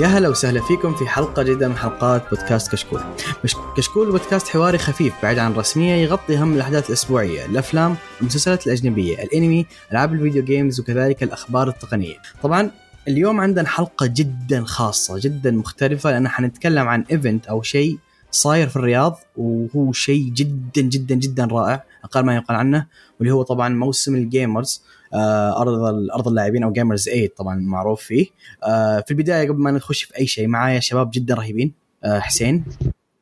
يا هلا وسهلا فيكم في حلقة جديدة من حلقات بودكاست كشكول. مش كشكول بودكاست حواري خفيف بعيد عن الرسمية يغطي أهم الأحداث الأسبوعية، الأفلام، المسلسلات الأجنبية، الأنمي، ألعاب الفيديو games وكذلك الأخبار التقنية. طبعا اليوم عندنا حلقة جدا خاصة جدا مختلفة لأن حنتكلم عن event أو شيء صاير في الرياض وهو شيء جدا جدا جدا رائع أقل ما يقال عنه واللي هو طبعا موسم ال gamers أرض أرض اللاعبين أو Gamers 8 طبعا معروف فيه. آه، في البداية قبل ما نخش في أي شيء معايا شباب جدا رهيبين. آه، حسين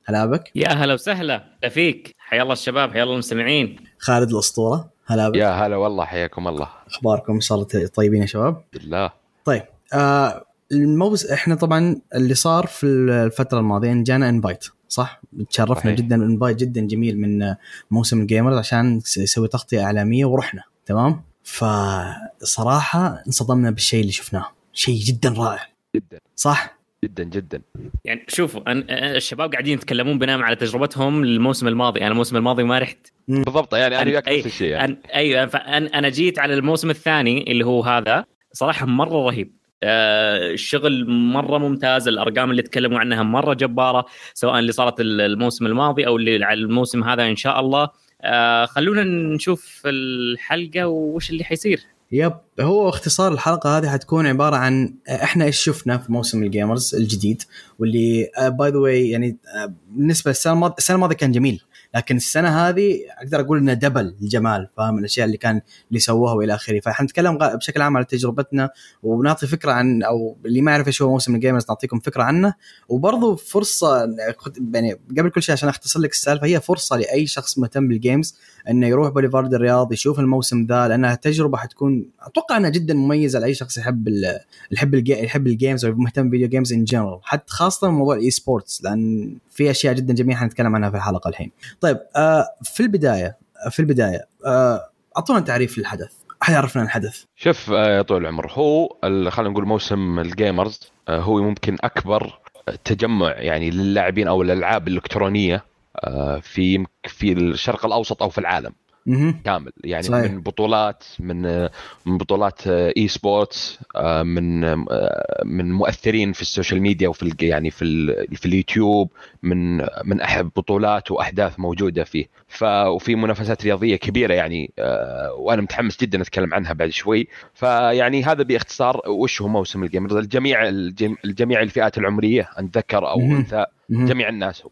هلا بك. يا هلا وسهلا. فيك حيا الله الشباب حيا الله المستمعين. خالد الأسطورة هلا بك. يا هلا والله حياكم الله. أخباركم؟ إن شاء الله طيبين يا شباب. بالله طيب آه الموز إحنا طبعا اللي صار في الفترة الماضية إن جانا invite صح؟ تشرفنا صحيح. جدا invite جدا جميل من موسم الجيمرز عشان يسوي تغطية إعلامية ورحنا تمام؟ فصراحة انصدمنا بالشيء اللي شفناه. شيء جدا رائع. جدا. صح؟ جدا جدا. يعني شوفوا أنا الشباب قاعدين يتكلمون بناء على تجربتهم الموسم الماضي. أنا الموسم الماضي ما رحت. بالضبط يعني أنا وياك نفس الشيء يعني. أيوه أنا جيت على الموسم الثاني اللي هو هذا صراحة مرة رهيب. آه الشغل مرة ممتاز الأرقام اللي تكلموا عنها مرة جبارة سواء اللي صارت الموسم الماضي أو اللي على الموسم هذا إن شاء الله. آه خلونا نشوف الحلقة وش اللي حيصير. yep هو اختصار الحلقة هذه حتكون عبارة عن إحنا إيش شفنا في موسم ال gamers الجديد واللي by the way يعني آه، بالنسبة للسنة الماضيه السنة الماضية كان جميل. لكن السنة هذه أقدر أقول إنه double الجمال فاهم الأشياء اللي كان اللي سووها وإلى آخره فحنتكلم بشكل عام على تجربتنا ونعطي فكرة عن أو اللي ما يعرف إيش هو موسم ال gamers نعطيكم فكرة عنه وبرضه فرصة يعني قبل كل شيء عشان أختصر لك السالفة هي فرصة لأي شخص مهتم بال games إنه يروح بوليفارد الرياض يشوف الموسم ذا لأنها تجربة حتكون أتوقع إنها جدا مميزة لأي شخص يحب يحب. يحب ال games أو مهتم بالفيديو games in general حتى خاصة موضوع ال esports لأن في أشياء جدا جميلة حنتكلم عنها في الحلقة الحين. طيب آه في البداية في البداية آه أعطونا تعريف للحدث. أحد يعرفنا الحدث شوف آه، يا طويل العمر هو خلينا نقول موسم ال gamers آه، هو ممكن أكبر تجمع يعني للاعبين أو الألعاب الإلكترونية آه، في في الشرق الأوسط أو في العالم كامل. يعني صحيح. من بطولات من من بطولات esports من آه، من مؤثرين في ال social media وفي يعني في في اليوتيوب من من احد بطولات وأحداث موجودة فيه. ف وفي منافسات رياضية كبيرة يعني آه، وأنا متحمس جدا أتكلم عنها بعد شوي. فيعني هذا باختصار وش هو موسم ال gamers الجميع الجميع الفئات العمرية أن ذكر أو أنثى جميع الناس هو.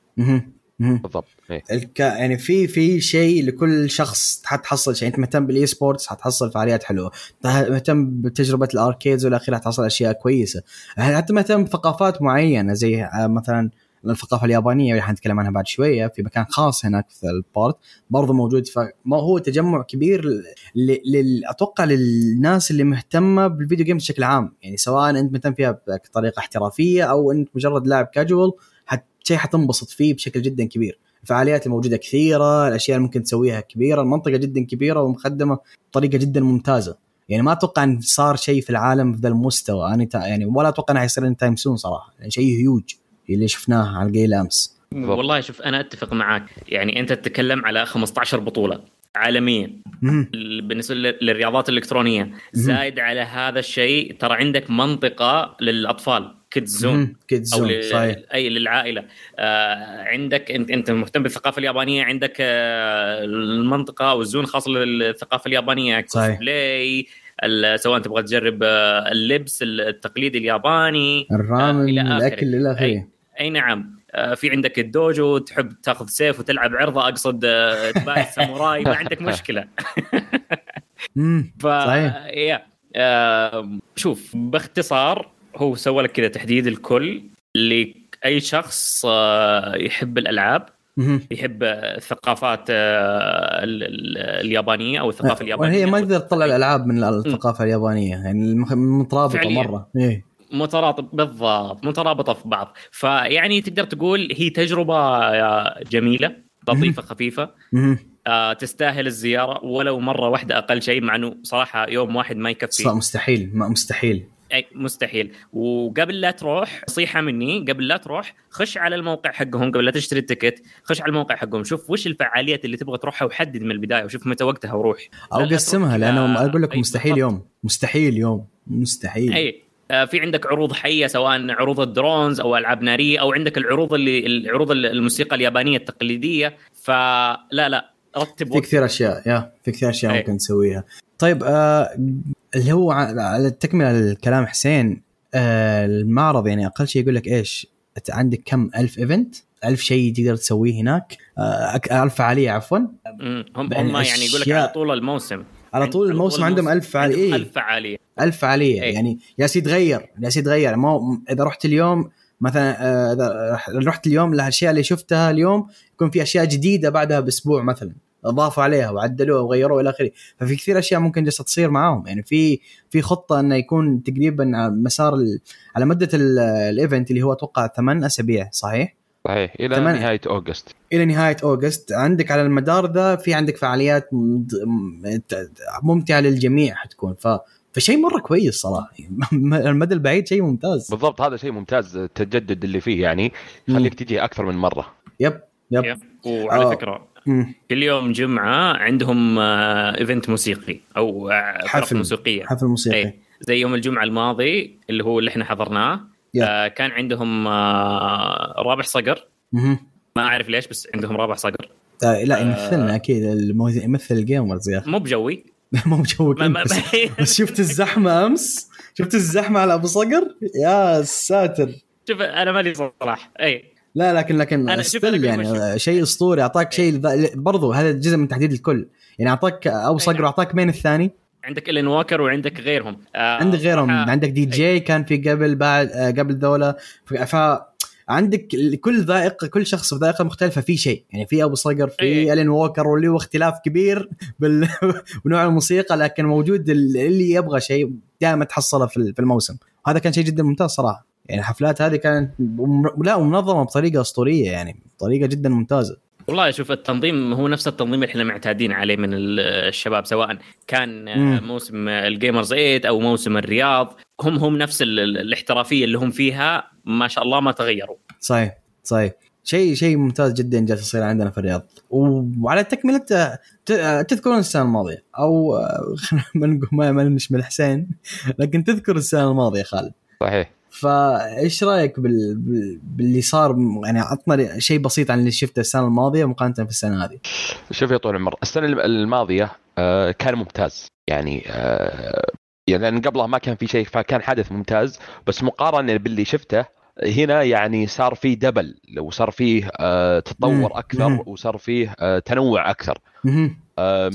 بالضبط إيه. الك... يعني في في شيء لكل شخص حتحصل شيء. أنت مهتم بال esports حتحصل فعاليات حلوة. مهتم بتجربة ال arcades والى آخره حتحصل أشياء كويسة. حتى مهتم بثقافات معينة؟ زي آه، مثلا الثقافة اليابانية اللي حنتكلم عنها بعد شوية. في مكان خاص هناك في ال part برضه موجود. فما هو تجمع كبير لل... أتوقع للناس اللي مهتمة بالفيديو games بشكل عام. يعني سواء أنت مهتم فيها بطريقة احترافية أو أنت مجرد لاعب كاجوال شيء حتنبسط فيه بشكل جدا كبير. الفعاليات الموجودة كثيرة الأشياء اللي ممكن تسويها كبيرة المنطقة جدا كبيرة ومخدمة بطريقة جدا ممتازة. يعني ما أتوقع إن صار شيء في العالم في ذا المستوى. أنا يعني ولا أتوقع إنه حيصير time soon صراحة. يعني شيء هيوج اللي شفناه على القليل أمس. والله شوف أنا أتفق معاك. يعني أنت تتكلم على 15 بطولة عالميا. بالنسبة للرياضات الإلكترونية. زايد على هذا الشيء ترى عندك منطقة للأطفال. kids zone kids zone أي للعائلة. آه عندك انت أنت مهتم بالثقافة اليابانية عندك آه المنطقة أو ال zone خاص للثقافة اليابانية صحيح. play سواء تبغى تجرب آه اللبس التقليدي الياباني الرامن آه الأكل إلى آخره. أي, أي نعم. آه، في عندك الدوجو تحب تاخذ سيف وتلعب عرضة أقصد آه، تباع الساموراي ما عندك مشكلة. ف صحيح. شوف باختصار هو سوى لك كذا تحديد الكل لأي شخص آه، يحب الألعاب يحب الثقافات آه، اليابانية أو الثقافة اليابانية. وهي ما تقدر تطلع الألعاب من الثقافة اليابانية يعني مترابطة مرة. إيه. مترابط بالضبط مترابطة في بعض. فيعني تقدر تقول هي تجربة جميلة لطيفة خفيفة. آه تستاهل الزيارة ولو مرة واحدة أقل شيء مع إنه صراحة يوم واحد ما يكفي. مستحيل ما مستحيل. أي مستحيل. وقبل لا تروح نصيحة مني قبل لا تروح خش على الموقع حقهم قبل لا تشتري التيكت. خش على الموقع حقهم شوف وش الفعاليات اللي تبغى تروحها وحدد من البداية وشوف متى وقتها وروح. أو قسمها لأنه أقول لك مستحيل يوم. مستحيل يوم. مستحيل. أي آه، في عندك عروض حية سواء عروض الدرونز أو ألعاب نارية أو عندك العروض اللي العروض الموسيقى اليابانية التقليدية. فلا لا رتب في كثير أشياء يا في كثير أشياء أي. ممكن تسويها. طيب آه اللي هو على التكملة الكلام حسين آه المعرض يعني أقل شيء يقول لك إيش عندك كم ألف event؟ ألف شيء تقدر تسويه هناك. آه ألف فعالية عفوا. هم يعني هم يعني يقول لك على طول الموسم. على طول الموسم عندهم ألف إيه؟ ألف فعالية. ألف فعالية. إيه. يعني يا يتغير يا يتغير ما إذا رحت اليوم مثلا آه، إذا رحت اليوم الاشياء اللي شفتها اليوم يكون في أشياء جديدة بعدها بأسبوع مثلا. أضافوا عليها وعدلوها وغيروها إلى آخره. ففي كثير أشياء ممكن جالسة تصير معاهم. يعني في في خطة إنه يكون تقريبا على مسار ال- على مدة ال- الايفنت اللي هو أتوقع ثمان أسابيع صحيح؟ صحيح. إلى ثمان- نهاية أوغست. إلى نهاية August. عندك على المدار ذا في عندك فعاليات ممتعة للجميع حتكون. ف فشيء مرة كويس صراحة. المدى البعيد شيء ممتاز. بالضبط هذا شيء ممتاز. التجدد اللي فيه يعني يخليك تجي أكثر من مرة. يب يب. يب. وعلى آه. فكرة. كل يوم جمعة عندهم آه، event موسيقي أو آه، حفل. موسيقية. حفل موسيقي. اي زي يوم الجمعة الماضي اللي هو اللي إحنا حضرناه yep. آه كان عندهم آه رابح صقر. ما أعرف ليش بس عندهم رابح صقر. آه لا آه. يمثلنا أكيد. المو- يمثل ال gamers يا أخي. مو بجوي. مو بجوك ما- ما-. بس, بس شفت الزحمة أمس؟ شفت الزحمة على أبو صقر؟ يا ساتر. شوف أنا مالي صراحة. اي لا لكن لكن أنا still يعني شيء أسطوري. أعطاك شيء ذا- برضو هذا جزء من تحديد الكل. يعني أعطاك ابو صقر نعم. واعطاك مين الثاني؟ عندك إلين ووكر وعندك غيرهم. آه عندك غيرهم. صراحة- عندك دي جي كان في قبل بعد آه، قبل ذولا. ف عندك كل ذائقة كل شخص في ذائقة مختلفة في شيء. يعني في أبو صقر في إيه. إلين ووكر واللي هو اختلاف كبير بال... بنوع الموسيقى لكن موجود ال- اللي يبغى شيء دائما تحصله في في الموسم. وهذا كان شيء جدا ممتاز صراحة. يعني الحفلات هذه كانت لا ومنظمه بطريقة أسطورية يعني بطريقه جدا ممتازة. والله شوف التنظيم هو نفس التنظيم اللي إحنا معتادين عليه من ال- الشباب سواء كان آه، مم. موسم الجيمرز 8 أو موسم الرياض. هم هم نفس ال- ال- الاحترافية اللي هم فيها ما شاء الله ما تغيروا. صحيح صحيح. شيء شيء ممتاز جدا جالس يصير عندنا في الرياض. وعلى تكمله ت- تذكرون السنة الماضية؟ أو ما نقول ما ما نشمل حسين لكن تذكر السنة الماضية خالد. صحيح. فايش رأيك بال... بال... باللي صار يعني عطنا شيء بسيط عن اللي شفته السنة الماضية مقارنة في السنة هذه شوف يا طول العمر السنة الماضية آه، كان ممتاز يعني آه، يعني لأن قبلها ما كان في شيء فكان حدث ممتاز بس مقارنة باللي شفته هنا يعني صار فيه دبل وصار فيه آه،. تطور أكثر. وصار فيه تنوع أكثر.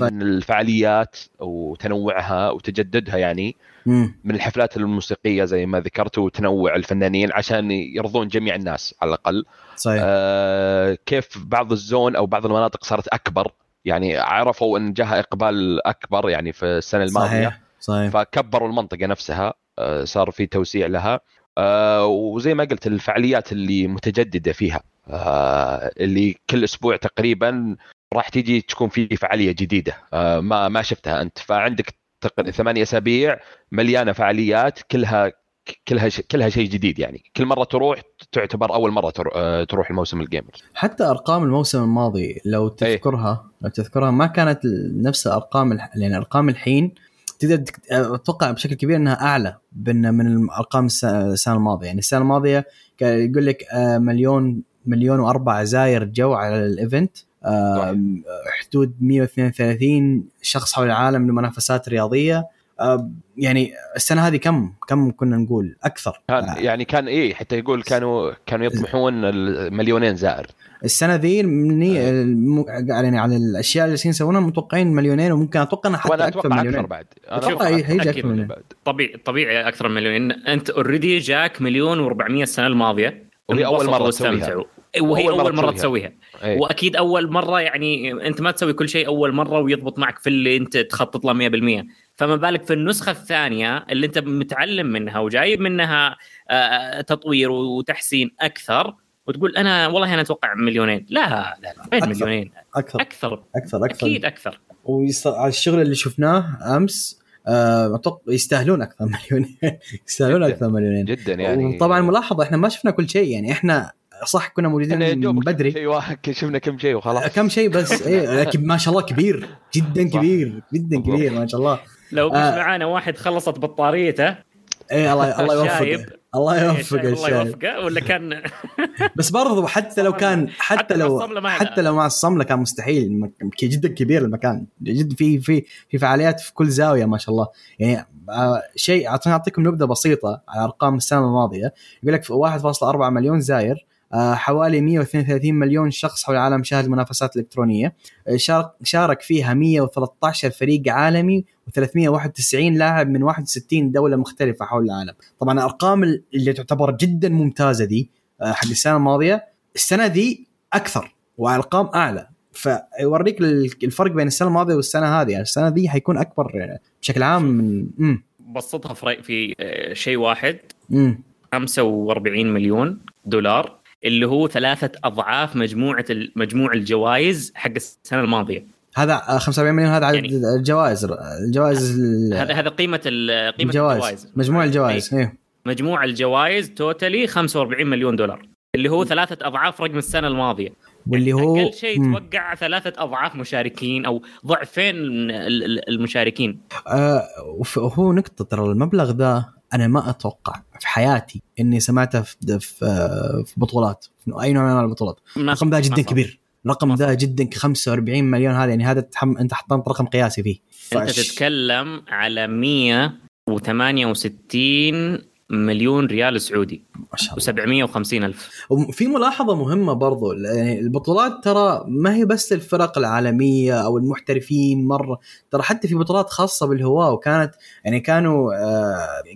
من الفعاليات وتنوعها وتجددها يعني. من الحفلات الموسيقية زي ما ذكرت وتنوع الفنانين عشان يرضون جميع الناس على الأقل. صحيح. آه، كيف بعض الزون أو بعض المناطق صارت أكبر. يعني عرفوا إن جاها إقبال أكبر يعني في السنة الماضية. صحيح صحيح. فكبروا المنطقة نفسها آه، صار في توسيع لها. آه، وزي ما قلت الفعاليات اللي متجددة فيها آه، اللي كل أسبوع تقريبا راح تيجي تكون في فعالية جديدة. آه، ما ما شفتها أنت. فعندك ثمانية أسابيع مليانة فعاليات كلها كلها ش- كلها شيء جديد يعني. كل مرة تروح تعتبر أول مرة آه، تروح الموسم ال gamers. حتى أرقام الموسم الماضي لو تذكرها لو تذكرها ما كانت نفس أرقام الح... لأن أرقام الحين تقدر أتوقع بشكل كبير إنها أعلى من ارقام السنة الماضية. يعني السنة الماضية كان يقول لك آه، مليون مليون وأربع زاير جو على ال event. حدود 132 شخص حول العالم لمنافسات رياضية. آه، يعني السنة هذه كم؟ كم كنا نقول؟ أكثر. كان آه، يعني كان إيه حتى يقول كانوا كانوا يطمحون المليونين زائر. السنة ذي مني الم- يعني على الأشياء اللي جالسين يسوونها متوقعين مليونين وممكن أتوقع إنها حتى وأنا أكثر أتوقع مليونين. أكثر بعد. أنا أتوقع أتوقع هي- هيجي أكثر أكثر من- بعد. طبيعي طبيعي أكثر من مليون. أنت اوريدي جاك مليون و400 السنة الماضية. وهي أول انبسطوا مرة وهي أول مرة أول مرة تسويها. تسويها. إيه. وأكيد أول مرة يعني أنت ما تسوي كل شيء أول مرة ويضبط معك في اللي أنت تخطط له 100% فما بالك في النسخة الثانية اللي أنت متعلم منها وجايب منها آه، تطوير وتحسين أكثر وتقول أنا والله أنا أتوقع مليونين. لا لا لا أكثر. مليونين. أكثر. أكثر. أكثر أكثر. أكيد أكثر. وعلى الشغل اللي شفناه أمس آه، أتوقع يستاهلون أكثر من مليونين. يستاهلون جداً. أكثر من مليونين. جدا يعني. وطبعا ملاحظة إحنا ما شفنا كل شيء يعني. إحنا صح كنا موجودين من بدري. شيء واحد شفنا كم شيء وخلاص. كم شيء بس إيه لكن ما شاء الله كبير جدا. كبير جدا. كبير ما شاء الله. لو مش آه. معانا واحد خلصت بطاريته. اي الله الله الشايب. يوفقه الله إيه، يوفقه الله يوفقه ولا كان بس برضو حتى لو كان حتى لو حتى. لو مع الصملة كان مستحيل. جدا كبير المكان. جد في في في فعاليات في كل زاوية ما شاء الله. يعني آه، شيء أعطيكم نبذة بسيطة على أرقام السنة الماضية. يقول لك 1.4 مليون زائر. حوالي 132 مليون شخص حول العالم شاهد المنافسات الإلكترونية. آه، شارك فيها 113 فريق عالمي و391 لاعب من 61 دولة مختلفة حول العالم. طبعا الأرقام اللي تعتبر جدا ممتازة دي آه، حق السنة الماضية السنة دي أكثر وأرقام أعلى. فيوريك الفرق بين السنة الماضية والسنة هذه. يعني السنة دي حيكون أكبر آه، بشكل عام من امم بسطها في في آه، شيء واحد. امم 45 مليون دولار. اللي هو ثلاثة أضعاف مجموعة ال- مجموع الجوائز حق السنة الماضية. هذا آه، 75 مليون هذا عدد يعني- الجوائز الجوائز ال- هذا هذا قيمة ال- قيمة الجوائز الجوائز. مجموع الجوائز إيه. إيه مجموع الجوائز توتالي 45 مليون دولار اللي هو ثلاثة أضعاف رقم السنة الماضية. واللي هو أقل شيء. توقع ثلاثة أضعاف مشاركين أو ضعفين ال- ال- المشاركين. آه وهو نقطة ترى المبلغ ذا أنا ما أتوقع في حياتي إني سمعته في في, آه، في بطولات. في أي نوع من البطولات. الرقم ذا جدا. كبير. الرقم ذا جدا 45 مليون هذا يعني هذا تحم... أنت حطمت رقم قياسي فيه. أنت فش- تتكلم على 168 مليون ريال سعودي ما شاء الله. و750 ألف. وفي ملاحظة مهمة برضو يعني البطولات ترى ما هي بس للفرق العالمية أو المحترفين مرة ترى حتى في بطولات خاصة بالهواة وكانت يعني كانوا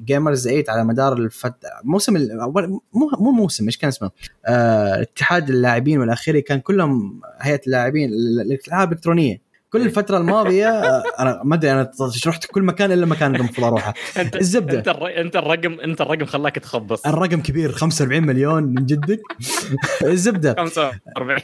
Gamers 8 على مدار الفت... موسم ال... أول- مو مو موسم إيش كان اسمه؟ آه، اتحاد اللاعبين والاخيري كان كلهم هيئة اللاعبين ال- الألعاب الإلكترونية. كل الفترة الماضية آه، أنا ما أدري أنا رحت كل مكان إلا مكان المفروض أروحه. انت الزبدة. انت الر... أنت الرقم أنت الرقم خلاك تخبص. الرقم كبير 45 مليون من جدك. الزبدة. 45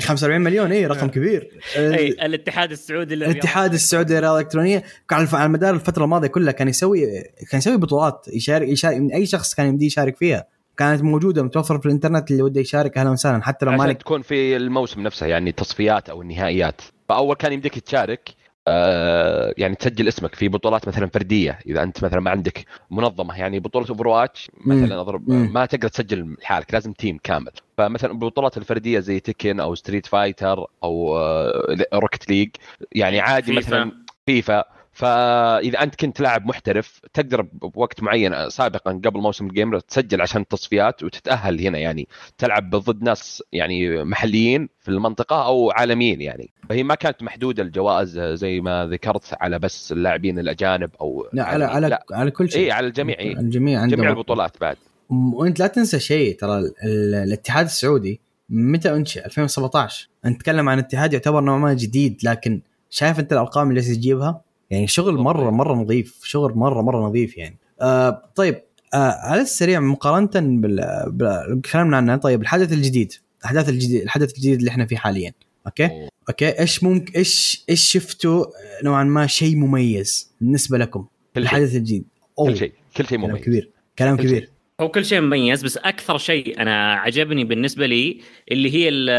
45 مليون اي رقم كبير. اي الاتحاد السعودي. الاتحاد السعودي للرياضة الإلكترونية. كان على مدار الفترة الماضية كلها كان يسوي كان يسوي بطولات يشارك يشارك من أي شخص كان يمديه يشارك فيها. كانت موجودة متوفرة في الإنترنت اللي وده يشارك أهلا وسهلا حتى لو مالك تكون في الموسم نفسه يعني تصفيات أو النهائيات. فأول كان يمديك تشارك آه يعني تسجل اسمك في بطولات مثلا فردية إذا أنت مثلا ما عندك منظمة يعني بطولة Overwatch. مثلا أضرب. ما تقدر تسجل لحالك لازم team كامل فمثلا البطولات الفردية زي Tekken أو Street Fighter أو آه Rocket League يعني عادي فيفا. مثلا فيفا فإذا أنت كنت لاعب محترف تقدر بوقت معين سابقا قبل موسم ال game تسجل عشان التصفيات وتتأهل هنا يعني تلعب ضد ناس يعني محليين في المنطقة أو عالميين يعني. فهي ما كانت محدودة الجوائز زي ما ذكرت على بس اللاعبين الأجانب أو لا على على لا. على كل شيء. اي على الجميع إيه. الجميع جميع البطولات بعد. وأنت لا تنسى شيء ترى ال- ال- الاتحاد السعودي متى أنشئ؟ 2017 انت تتكلم عن اتحاد يعتبر نوعا ما جديد لكن شايف أنت الأرقام اللي تجيبها يعني شغل مرة مرة نظيف شغل مرة مرة نظيف يعني. آه طيب آه على السريع مقارنة بال بال- تكلمنا عنه طيب الحدث الجديد الاحداث الجديد الحدث الجديد اللي إحنا فيه حاليا okay؟ أوه. okay إيش ممكن إيش إيش شفتوا نوعا ما شيء مميز بالنسبة لكم كل شيء. الحدث الجديد؟ أوه، كل شيء كل شيء كلام مميز. كبير كلام كل شيء. كبير هو كل شيء مميز بس أكثر شيء أنا عجبني بالنسبة لي اللي هي ال-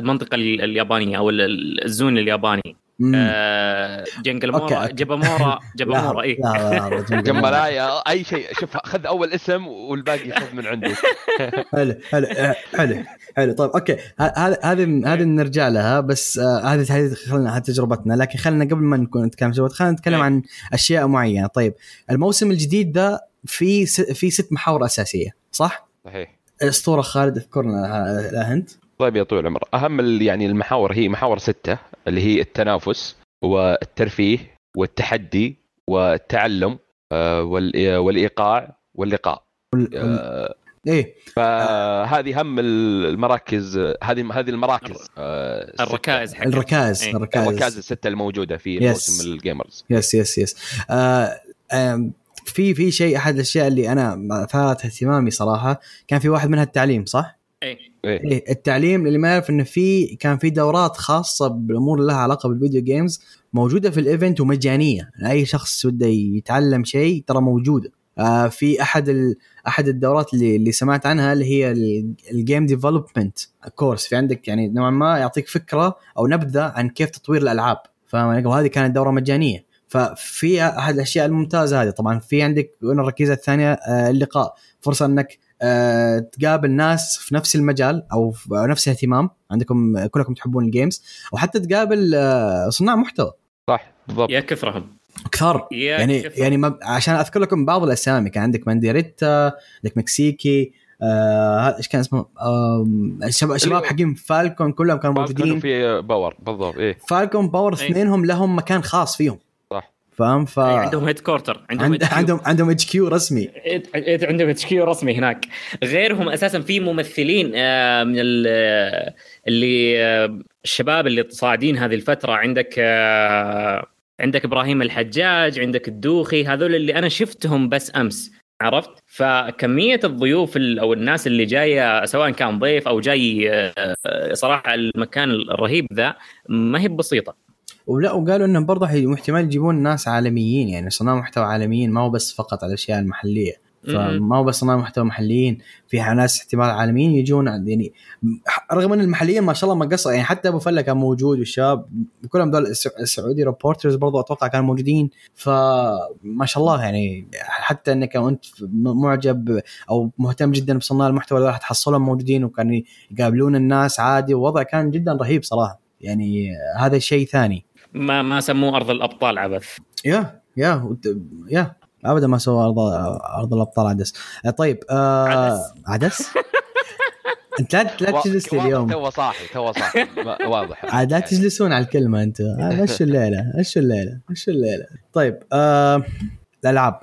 المنطقة ال- اليابانية أو ال- ال- الزون الياباني. آه، جنجل أوكي، مورا أوكي. جبامورا جبامورا اي جمبلايا أي شيء. شوف خذ أول اسم والباقي خذ من عندك حلو حلو حلو حلو. طيب أوكي. هذه هذه نرجع لها بس آه، هذه هذه خلينا هذه تجربتنا. لكن خلينا قبل ما نكون نتكلم تجربة خلينا نتكلم إيه. عن أشياء معينة. طيب الموسم الجديد ذا في س- في ست محاور أساسية صح؟ صحيح. الاسطوره خالد اذكرنا لها أنت. طيب يا طويل العمر أهم ال- يعني المحاور هي محاور ستة اللي هي التنافس والترفيه والتحدي والتعلم آه، والإيقاع واللقاء وال- وال- آه، إيه فهذه هم المراكز هذه هذه المراكز آه،. الركائز حق الركائز إيه. الركائز الركائز الستة الموجودة في. موسم ال gamers yes yes yes آه في في شيء أحد الأشياء اللي أنا اثارت اهتمامي صراحة كان في واحد منها التعليم صح؟ إيه. إيه. إيه التعليم اللي ما يعرف إنه في كان في دورات خاصة بالأمور اللي لها علاقة بال video games موجودة في ال event ومجانية. أي شخص وده يتعلم شيء ترى موجودة. آه في أحد ال... أحد الدورات اللي اللي سمعت عنها اللي هي ال game development course في عندك يعني نوعا ما يعطيك فكرة أو نبذة عن كيف تطوير الألعاب. فاهم؟ وهذه كانت دورة مجانية. ففي أحد الأشياء الممتازة هذه. طبعا في عندك الركيزة الثانية آه، اللقاء. فرصة إنك آه، تقابل ناس في نفس المجال أو في نفس الاهتمام. عندكم كلكم تحبون ال games أو حتى تقابل آه، صناع محتوى. صح بالضبط. يا كثرهم. كثار. يعني كثرهم. يعني ما عشان أذكر لكم بعض الأسامي. كان عندك مانديريتا عندك مكسيكي آه، إيش كان اسمه؟ آم، الشباب حقين Falcon كلهم كانوا موجودين. في POWR بالضبط إيه. Falcon POWR أي. اثنينهم لهم مكان خاص فيهم. فاهم؟ ف إيه، عندهم headquarter عندهم عند... HQ. عندهم عندهم HQ رسمي. إيه، عندهم HQ رسمي هناك. غيرهم أساسا في ممثلين آه، من ال- اللي آه، الشباب اللي صاعدين هذه الفترة. عندك آه، عندك إبراهيم الحجاج عندك الدوخي هذول اللي أنا شفتهم بس أمس عرفت؟ فكمية الضيوف ال- أو الناس اللي جاية سواء كان ضيف أو جاي آه، آه، صراحة المكان الرهيب ذا ما هي بسيطة. ولا وقالوا إنهم برضه احتمال يجيبون ناس عالميين يعني صناع محتوى عالميين ما هو بس فقط على الأشياء المحلية. فما هو بس صناع محتوى محليين في ناس احتمال عالميين يجون يعني رغم إن المحليين ما شاء الله ما قصر يعني حتى أبو فله كان موجود والشباب كلهم دول السع- ال Saudi Reporters برضو أتوقع كانوا موجودين. فما شاء الله يعني حتى إنك أنت معجب أو مهتم جدا بصناع المحتوى راح تحصلهم موجودين وكانوا يقابلون الناس عادي والوضع كان جدا رهيب صراحة. يعني هذا شيء ثاني. ما ما سموه أرض الأبطال عبث. يا يا يا ابدا ما سموه ارض أرض الأبطال عدس. آه، طيب آه عدس. عدس؟ أنت لا لا تجلس لي اليوم. تو صاحي تو صاحي. واضح. عاد لا تجلسون على الكلمة أنتم آه، مشوا الليلة مشوا الليلة مشوا الليلة. طيب آه الألعاب.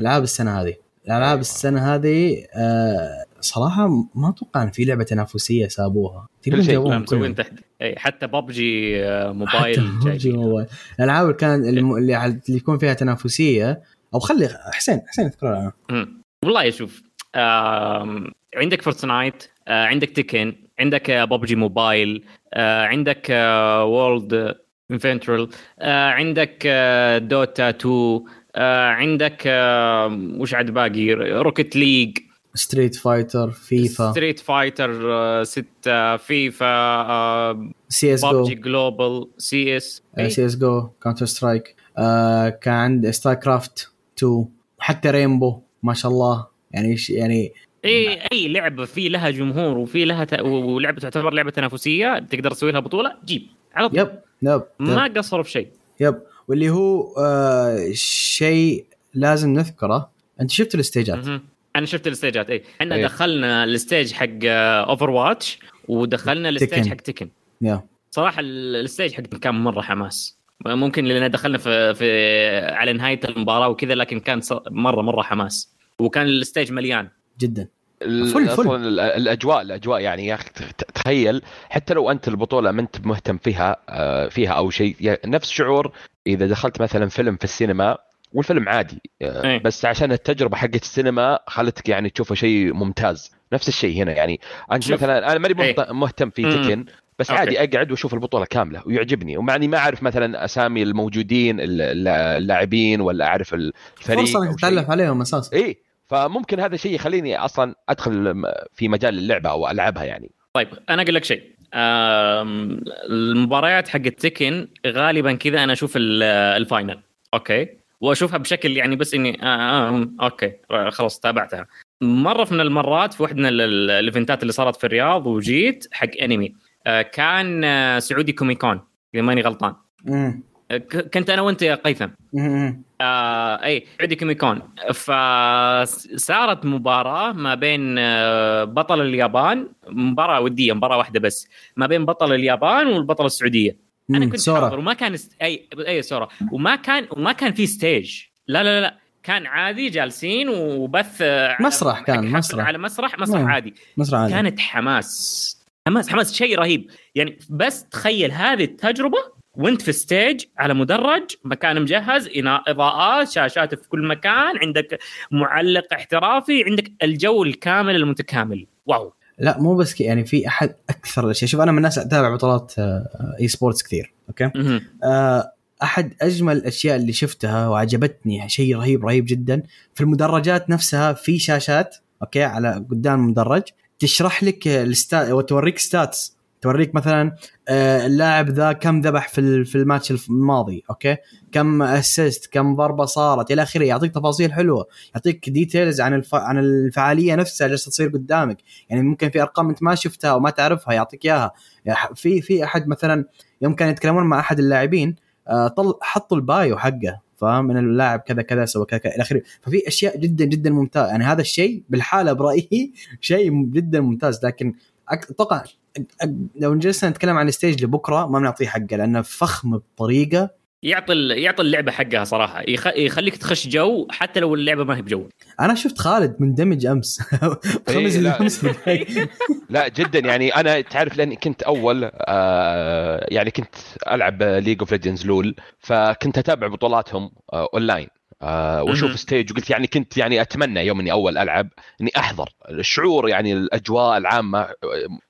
العاب السنة هذه. الألعاب السنة هذه آه صراحة ما أتوقع إن في لعبة تنافسية سابوها. كل شيء. مسوين. تحت. اي حتى ببجي آه، حتى mobile PUBG جايبين. موبايل الألعاب اللي كان اللي اللي يكون فيها تنافسية أو خلي حسين حسين اذكر. والله شوف عندك Fortnite آه، عندك Tekken عندك PUBG Mobile آه، عندك وورلد انفنترال عندك آه، دوتا 2 آه، عندك آه، وش عاد باقي روكت ليج ستريت فايتر فيفا ستريت فايتر 6 فيفا سي اس جو جلوبال سي اس سي اس جو كاونتر سترايك كان عند ستار كرافت 2 وحتى رينبو ما شاء الله يعني ش- يعني اي أي لعبة في لها جمهور وفي لها ت... ولعبة تعتبر لعبة تنافسية تقدر تسوي لها بطولة جيب على طول. يب يب ما yep, قصروا في شيء. yep. واللي هو آه شيء لازم نذكره أنت شفت الستيجات مهم. أنا شفت ال stage ات اي إحنا إيه. دخلنا ال stage حق Overwatch ودخلنا ال stage. حق Tekken يا. صراحة ال- ال stage حق كان مرة حماس. ممكن لأن دخلنا في في على نهاية المباراة وكذا لكن كان ص- مرة مرة حماس. وكان ال stage مليان. جدا. فل- فل. الأجواء الأجواء يعني يا أخي تخيل حتى لو أنت البطولة ما أنت مهتم فيها آه، فيها أو شيء نفس شعور إذا دخلت مثلا فيلم في السينما والفيلم عادي آه، إيه. بس عشان التجربة حقت السينما خلتك يعني تشوفه شيء ممتاز نفس الشيء هنا يعني أنت شوف. مثلا أنا ماني إيه. مهت- مهتم في. Tekken بس okay. عادي أقعد وأشوف البطولة كاملة ويعجبني ومع اني ما أعرف مثلا أسامي الموجودين الل- اللاعبين ولا أعرف الفريق فرصة إنك. تتعرف عليهم أساسا اي فممكن هذا الشيء يخليني أصلا أدخل في مجال اللعبة أو ألعبها يعني طيب أنا أقول لك شيء المباريات حق Tekken غالبا كذا أنا أشوف ال- ال final okay واشوفها بشكل يعني بس إني آه آه okay خلاص تابعتها. مرة من المرات في واحدة من ال- ال- ال event ات اللي صارت في الرياض وجيت حق أنمي. آه، كان آه، Saudi Comic Con إذا ماني غلطان. مم. آه، كنت أنا وأنت يا هيثم. آه إي عندي Comic Con. فصارت مباراة ما بين آه، بطل اليابان مباراة ودية مباراة واحدة بس ما بين بطل اليابان والبطل السعودية. أنا مم. كنت سورا. حاضر وما كان است... اي أي سورا وما كان وما كان في stage لا لا لا كان عادي جالسين وبث مسرح كان، مسرح. على مسرح مسرح نعم. عادي مسرح عادي كانت حماس حماس حماس شيء رهيب يعني بس تخيل هذه التجربة وانت في stage على مدرج مكان مجهز إضاءات شاشات في كل مكان عندك معلق احترافي عندك الجو الكامل المتكامل wow لا مو بس كذا يعني في أحد أكثر الأشياء. شوف أنا من الناس أتابع بطولات آه، esports كثير okay. آه، أحد أجمل الأشياء اللي شفتها وعجبتني شيء رهيب رهيب جدا في المدرجات نفسها في شاشات okay؟ على قدام المدرج تشرح لك ال stats وتوريك stats توريك مثلا آه، اللاعب ذا كم ذبح في في الماتش الماضي okay؟ كم assist كم ضربة صارت إلى آخره. يعطيك تفاصيل حلوة. يعطيك details عن الف... عن الفعالية نفسها جالسه تصير قدامك. يعني ممكن في أرقام أنت ما شفتها أو ما تعرفها يعطيك إياها. في في أحد مثلا يوم كانوا يتكلمون مع أحد اللاعبين آه، طل حطوا ال bio حقه فاهم؟ من اللاعب كذا كذا سوى كذا كذا إلى آخره. ففي أشياء جدا جدا ممتازة. يعني هذا الشيء بالحالة برأيي شيء جدا ممتاز. لكن أتوقع لو جلسنا نتكلم عن ال stage لبكرة ما بنعطيه حقه لأنه فخم بطريقة. يعطي يعطي اللعبة حقها صراحة. يخ... يخليك تخش جو حتى لو اللعبة ما هي بجو أنا شفت خالد مندمج أمس. خمس إيه، لا. خمس دقائق لا جدا. يعني أنا تعرف لأني كنت أول آه يعني كنت ألعب League of Legends LoL فكنت أتابع بطولاتهم آه اونلاين آه مهم. واشوف stage وقلت يعني كنت يعني أتمنى يوم اني أول ألعب إني أحضر الشعور يعني الأجواء العامة آه،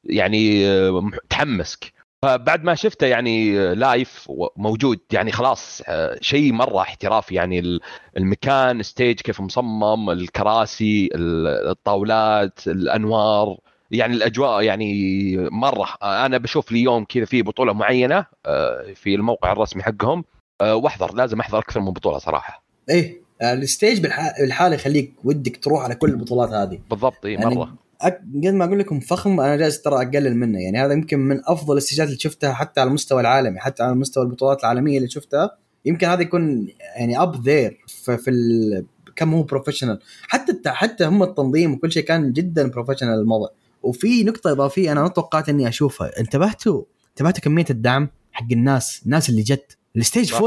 يعني آه، متحمسك فبعد ما شفته يعني آه، live موجود يعني خلاص آه، شيء مرة احترافي يعني ال- المكان stage كيف مصمم الكراسي ال- الطاولات الأنوار يعني الأجواء يعني مرة أنا بشوف لي يوم كذا في بطولة معينة آه، في الموقع الرسمي حقهم آه، وأحضر لازم أحضر أكثر من بطولة صراحة إيه ال stage بالح- بالحالة يخليك ودك تروح على كل البطولات هذه. بالضبط إي يعني مرة. أك... قد ما أقول لكم فخم أنا جالس ترى أقلل منه. يعني هذا يمكن من أفضل الاستيجات اللي شفتها حتى على المستوى العالمي حتى على مستوى البطولات العالمية اللي شفتها. يمكن هذا يكون يعني up there في, في ال... كم هو professional حتى. حتى هم التنظيم وكل شيء كان جدا professional الموضوع. وفي نقطة إضافية أنا ما توقعت إني أشوفها. انتبهتوا؟ انتبهتوا كمية الدعم حق الناس الناس اللي جت. ال stage صح.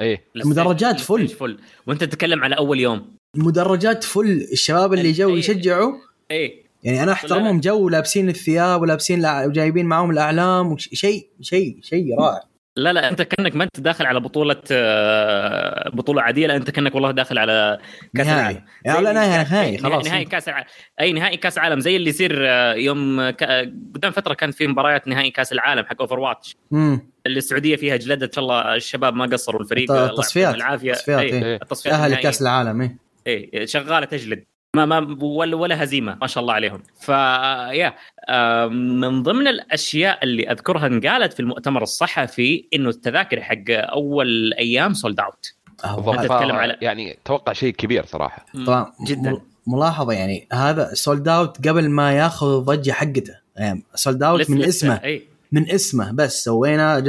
إيه. المدرجات full. full. وأنت تتكلم على أول يوم. المدرجات full. الشباب اللي جو أي- يشجعوا. إيه. يعني أنا أحترمهم جو لابسين الثياب ولابسين لع- وجايبين معاهم الأعلام وش- شيء شيء شيء رائع. لا لا أنت كأنك ما أنت داخل على بطولة آه، بطولة عادية لا أنت كأنك والله داخل على كأس نهائي. العالم. لا نهائي نهائي خلاص. نهائي كأس العالم أي نهائي كأس العالم زي اللي يصير آه، يوم ك... قدام فترة كان في مباريات نهائي كأس العالم حق Overwatch اللي السعودية فيها جلدت إن شاء الله الشباب ما قصروا الفريق التصفيات. العافية. التصفيات، إيه. تاهل النهائية. لكاس العالم إيه. إيه شغالة تجلد. ما ما ولا, ولا هزيمة ما شاء الله عليهم. فيا آه، من ضمن الأشياء اللي أذكرها انقالت في المؤتمر الصحفي إنه التذاكر حق أول أيام sold out آه، تتكلم على- يعني توقع شيء كبير صراحة. طبعا جدا. ملاحظة يعني هذا sold out قبل ما ياخذ الضجه حقته. يعني sold out من اسمه من اسمه بس سوينا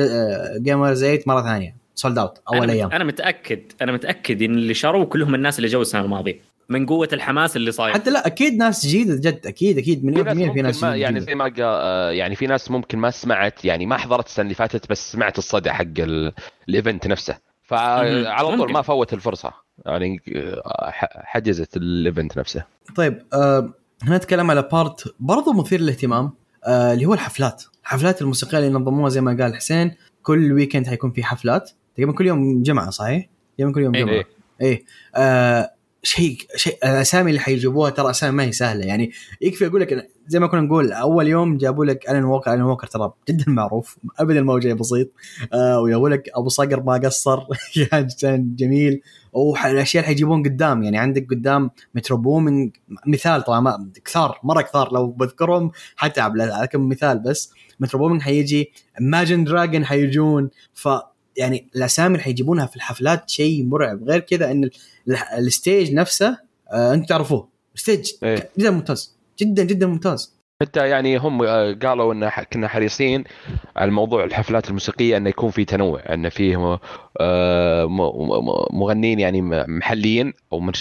Gamers8 مرة ثانية. sold out أول أنا أيام. أنا متأكد أنا متأكد إن اللي شروه كلهم الناس اللي جو السنة الماضية. من قوة الحماس اللي صاير حتى لا أكيد ناس جديدة جد أكيد أكيد في مليون ناس في ممكن ناس ما يعني. زي ما آه، يعني في ناس ممكن ما سمعت يعني ما حضرت السنة اللي فاتت بس سمعت الصدى حق ال- ال event نفسه فعلى طول ممكن. ما فوت الفرصة يعني آه، ح- حجزت الإيفنت نفسه طيب آه هنا نتكلم على part برضو مثير للاهتمام آه اللي هو الحفلات الحفلات الموسيقية اللي نظموها زي ما قال حسين كل weekend حيكون في حفلات تقريبا كل يوم جمعة صحيح؟ تقريبا كل يوم إيه. جمعة إيه. إيه آه شيء شيء الأسامي اللي حيجيبوها ترى أسامي ما هي سهلة. يعني يكفي أقول لك زي ما كنا نقول أول يوم جابوا لك Alan Walker Alan Walker ترى جدا معروف ابدا ما هو شيء بسيط. آه ويقول لك رابح صقر ما قصر. كان جميل. والاشياء اللي حيجيبون قدام. يعني عندك قدام Metro Boomin مثال طبعا كثار مرة كثار. لو بذكرهم حتعب لكن مثال بس. Metro Boomin حيجي Imagine Dragons حيجون. ف يعني الأسامي اللي حيجيبونها في الحفلات شيء مرعب غير كذا إن ال- ال- ال stage نفسه آه أنتم تعرفوه ال stage إيه. جدا ممتاز جدا جدا ممتاز حتى يعني هم آه، قالوا إن كنا حريصين على موضوع الحفلات الموسيقية إنه يكون في تنوع إن فيه آه، مغنيين يعني محليين أو